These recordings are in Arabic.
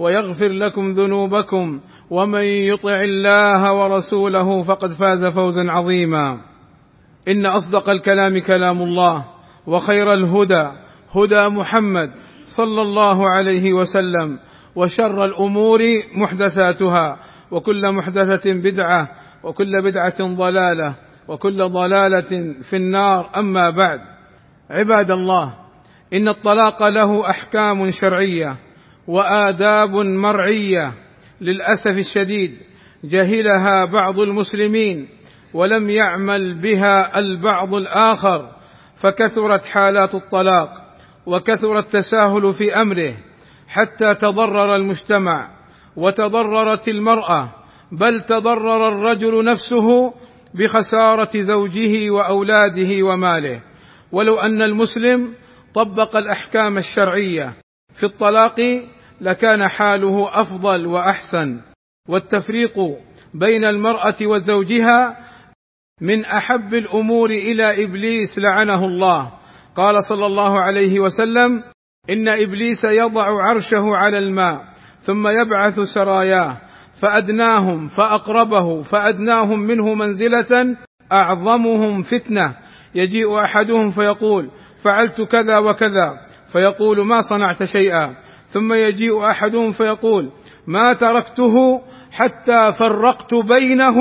ويغفر لكم ذنوبكم ومن يطع الله ورسوله فقد فاز فوزا عظيما. إن أصدق الكلام كلام الله وخير الهدى هدى محمد صلى الله عليه وسلم وشر الأمور محدثاتها وكل محدثة بدعة وكل بدعة ضلالة وكل ضلالة في النار. أما بعد عباد الله إن الطلاق له أحكام شرعية وآداب مرعية للأسف الشديد جهلها بعض المسلمين ولم يعمل بها البعض الآخر فكثرت حالات الطلاق وكثر التساهل في أمره حتى تضرر المجتمع وتضررت المرأة بل تضرر الرجل نفسه بخسارة زوجه وأولاده وماله. ولو أن المسلم طبق الأحكام الشرعية في الطلاق لكان حاله أفضل وأحسن والتفريق بين المرأة وزوجها من أحب الأمور إلى إبليس لعنه الله. قال صلى الله عليه وسلم إن إبليس يضع عرشه على الماء ثم يبعث سراياه فأدناهم فأقربه فأدناهم منه منزلة أعظمهم فتنة. يجيء أحدهم فيقول فعلت كذا وكذا. فيقول ما صنعت شيئا. ثم يجيء احدهم فيقول ما تركته حتى فرقت بينه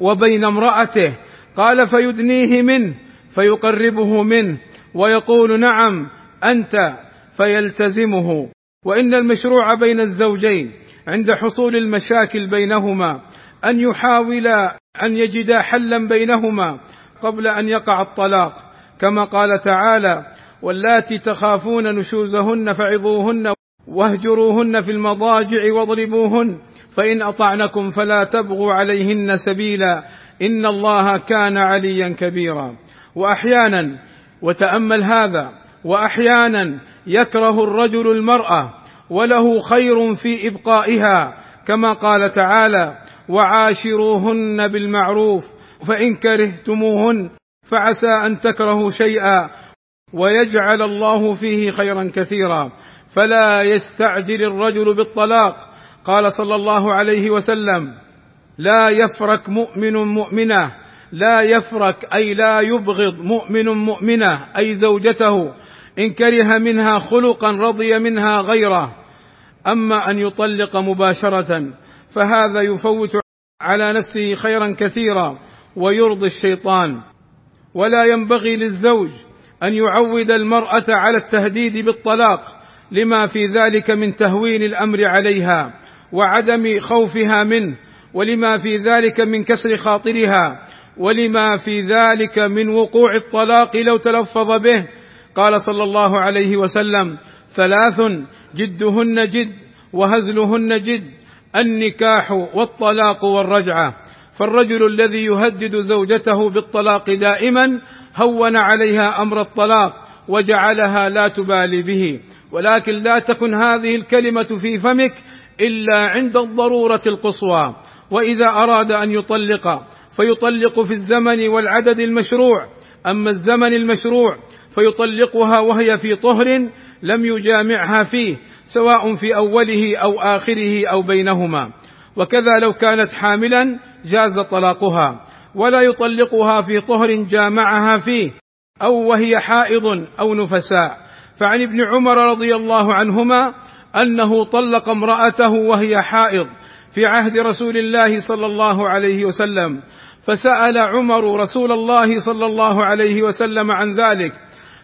وبين امرأته. قال فيدنيه منه فيقربه منه ويقول نعم أنت فيلتزمه. وإن المشروع بين الزوجين عند حصول المشاكل بينهما أن يحاولا أن يجدا حلا بينهما قبل أن يقع الطلاق. كما قال تعالى واللاتي تخافون نشوزهن فعظوهن واهجروهن في المضاجع واضربوهن فإن أطعنكم فلا تبغوا عليهن سبيلا إن الله كان عليا كبيرا. وأحيانا وتأمل هذا وأحيانا يكره الرجل المرأة وله خير في إبقائها كما قال تعالى وعاشروهن بالمعروف فإن كرهتموهن فعسى أن تكرهوا شيئا. ويجعل الله فيه خيرا كثيرا. فلا يستعجل الرجل بالطلاق. قال صلى الله عليه وسلم لا يفرك مؤمن مؤمنة. لا يفرك أي لا يبغض مؤمن مؤمنة أي زوجته. إن كره منها خلقا رضي منها غيره. أما أن يطلق مباشرة فهذا يفوت على نفسه خيرا كثيرا ويرضي الشيطان. ولا ينبغي للزوج أن يعود المرأة على التهديد بالطلاق لما في ذلك من تهوين الأمر عليها وعدم خوفها منه ولما في ذلك من كسر خاطرها ولما في ذلك من وقوع الطلاق لو تلفظ به. قال صلى الله عليه وسلم ثلاث جدهن جد وهزلهن جد النكاح والطلاق والرجعة. فالرجل الذي يهدد زوجته بالطلاق دائما هون عليها أمر الطلاق وجعلها لا تبالي به. ولكن لا تكن هذه الكلمة في فمك إلا عند الضرورة القصوى. وإذا أراد أن يطلق فيطلق في الزمن والعدد المشروع. أما الزمن المشروع فيطلقها وهي في طهر لم يجامعها فيه سواء في أوله أو آخره أو بينهما. وكذا لو كانت حاملا جاز طلاقها ولا يطلقها في طهر جامعها فيه أو وهي حائض أو نفساء. فعن ابن عمر رضي الله عنهما أنه طلق امرأته وهي حائض في عهد رسول الله صلى الله عليه وسلم فسأل عمر رسول الله صلى الله عليه وسلم عن ذلك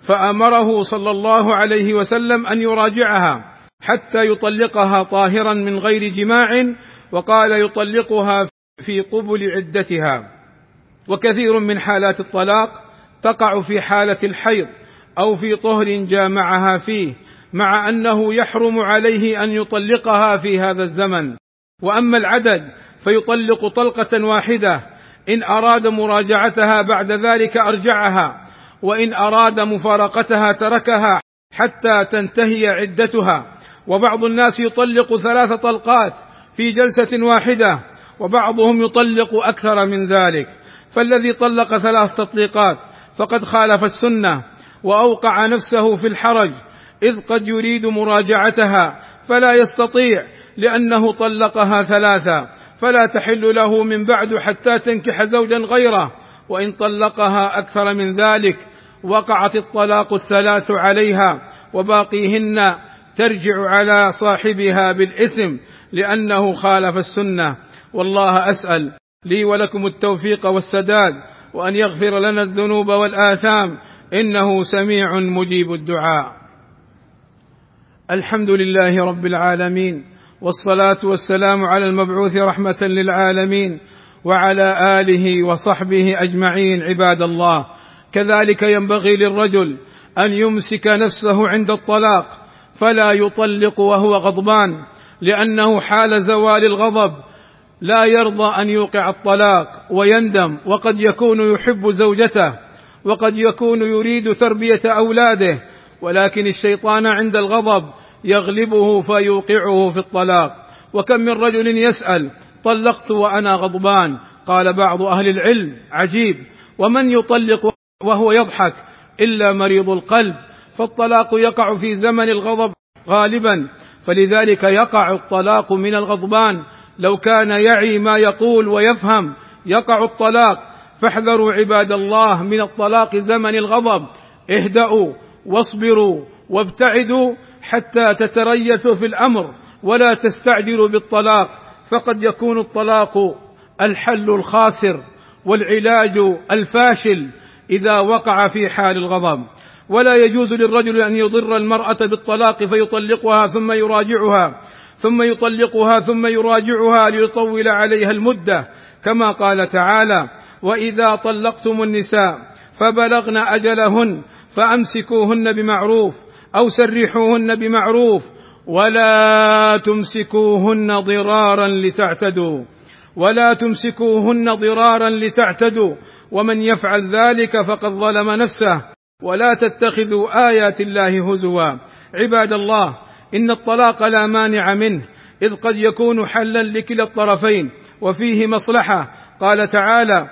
فأمره صلى الله عليه وسلم أن يراجعها. حتى يطلقها طاهرا من غير جماع وقال يطلقها في قبل عدتها. وكثير من حالات الطلاق تقع في حالة الحيض أو في طهر جامعها فيه مع أنه يحرم عليه أن يطلقها في هذا الزمن. وأما العدد فيطلق طلقة واحدة. إن أراد مراجعتها بعد ذلك أرجعها وإن أراد مفارقتها تركها حتى تنتهي عدتها. وبعض الناس يطلق ثلاث طلقات في جلسة واحدة وبعضهم يطلق أكثر من ذلك. فالذي طلق ثلاث تطليقات فقد خالف السنة وأوقع نفسه في الحرج إذ قد يريد مراجعتها فلا يستطيع لأنه طلقها ثلاثا فلا تحل له من بعد حتى تنكح زوجا غيره وإن طلقها أكثر من ذلك وقعت الطلاق الثلاث عليها وباقيهن ترجع على صاحبها بالإثم لأنه خالف السنة. والله أسأل لي ولكم التوفيق والسداد وأن يغفر لنا الذنوب والآثام. إنه سميع مجيب الدعاء. الحمد لله رب العالمين والصلاة والسلام على المبعوث رحمة للعالمين وعلى آله وصحبه أجمعين عباد الله. كذلك ينبغي للرجل أن يمسك نفسه عند الطلاق فلا يطلق وهو غضبان لأنه حال زوال الغضب. لا يرضى أن يوقع الطلاق ويندم وقد يكون يحب زوجته وقد يكون يريد تربية أولاده. ولكن الشيطان عند الغضب يغلبه فيوقعه في الطلاق. وكم من رجل يسأل طلقت وأنا غضبان؟ قال بعض أهل العلم عجيب. ومن يطلق وهو يضحك؟ إلا مريض القلب. فالطلاق يقع في زمن الغضب غالبا فلذلك يقع الطلاق من الغضبان. لو كان يعي ما يقول ويفهم يقع الطلاق. فاحذروا عباد الله من الطلاق زمن الغضب. اهدأوا واصبروا وابتعدوا حتى تتريثوا في الأمر ولا تستعجلوا بالطلاق. فقد يكون الطلاق الحل الخاسر والعلاج الفاشل إذا وقع في حال الغضب. ولا يجوز للرجل أن يضر المرأة بالطلاق فيطلقها ثم يراجعها ثم يطلقها ثم يراجعها ليطول عليها المدة كما قال تعالى وإذا طلقتم النساء فبلغن أجلهن فأمسكوهن بمعروف أو سرحوهن بمعروف ولا تمسكوهن ضرارا لتعتدوا ولا تمسكوهن ضرارا لتعتدوا ومن يفعل ذلك فقد ظلم نفسه. ولا تتخذوا آيات الله هزوا. عباد الله إن الطلاق لا مانع منه إذ قد يكون حلا لكلا الطرفين وفيه مصلحة. قال تعالى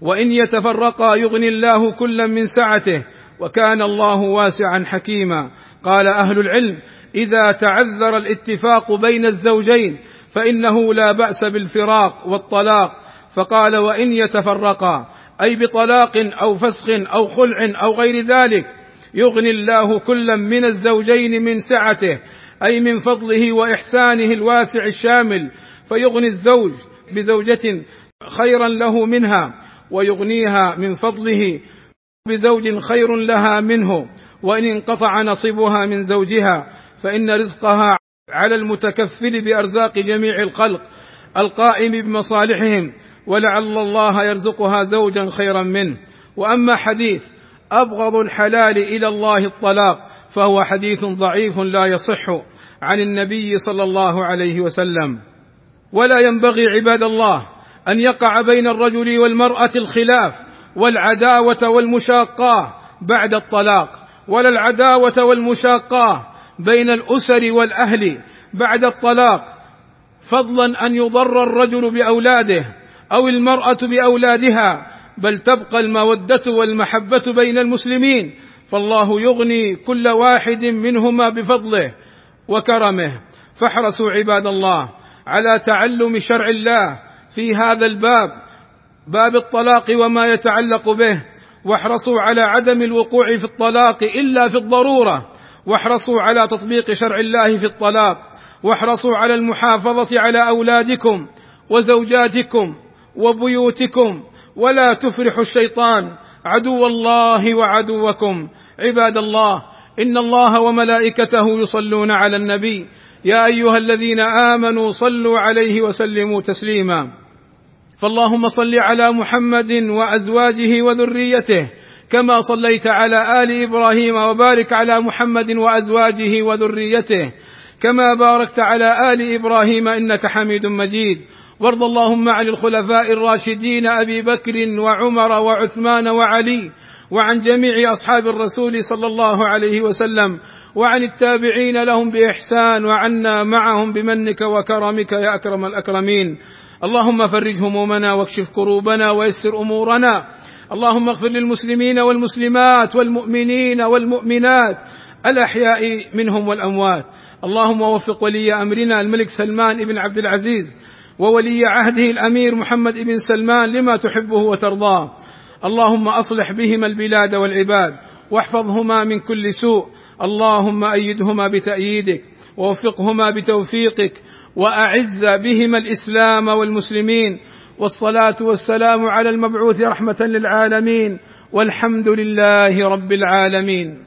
وإن يتفرقا يغني الله كلا من سعته وكان الله واسعا حكيما. قال أهل العلم إذا تعذر الاتفاق بين الزوجين فإنه لا بأس بالفراق والطلاق. فقال وإن يتفرقا أي بطلاق أو فسخ أو خلع أو غير ذلك يغني الله كلا من الزوجين من سعته أي من فضله وإحسانه الواسع الشامل فيغني الزوج بزوجة خيرا له منها ويغنيها من فضله بزوج خير لها منه وإن انقطع نصيبها من زوجها فإن رزقها على المتكفل بأرزاق جميع الخلق القائم بمصالحهم ولعل الله يرزقها زوجا خيرا منه. وأما حديث أبغض الحلال إلى الله الطلاق فهو حديث ضعيف لا يصح عن النبي صلى الله عليه وسلم. ولا ينبغي عباد الله أن يقع بين الرجل والمرأة الخلاف والعداوة والمشاقاه بعد الطلاق ولا العداوة والمشاقاه بين الأسر والأهل بعد الطلاق. فضلا أن يضر الرجل بأولاده أو المرأة بأولادها بل تبقى المودة والمحبة بين المسلمين. فالله يغني كل واحد منهما بفضله وكرمه. فاحرصوا عباد الله على تعلم شرع الله في هذا الباب باب الطلاق وما يتعلق به. واحرصوا على عدم الوقوع في الطلاق إلا في الضرورة. واحرصوا على تطبيق شرع الله في الطلاق. واحرصوا على المحافظة على أولادكم وزوجاتكم. وبيوتكم ولا تفرحوا الشيطان. عدو الله وعدوكم. عباد الله إن الله وملائكته يصلون على النبي. يا أيها الذين آمنوا صلوا عليه وسلموا تسليما. فاللهم صل على محمد وأزواجه وذريته كما صليت على آل إبراهيم وبارك على محمد وأزواجه وذريته كما باركت على آل إبراهيم إنك حميد مجيد. وارض اللهم عن الخلفاء الراشدين أبي بكر وعمر وعثمان وعلي وعن جميع أصحاب الرسول صلى الله عليه وسلم وعن التابعين لهم بإحسان وعنا معهم بمنك وكرمك يا أكرم الأكرمين. اللهم فرج همومنا واكشف كروبنا ويسر أمورنا. اللهم اغفر للمسلمين والمسلمات والمؤمنين والمؤمنات الأحياء منهم والأموات. اللهم وفق ولي أمرنا الملك سلمان بن عبد العزيز. وولي عهده الأمير محمد بن سلمان لما تحبه وترضاه. اللهم أصلح بهما البلاد والعباد واحفظهما من كل سوء. اللهم أيدهما بتأييدك ووفقهما بتوفيقك وأعز بهما الإسلام والمسلمين. والصلاة والسلام على المبعوث رحمة للعالمين. والحمد لله رب العالمين.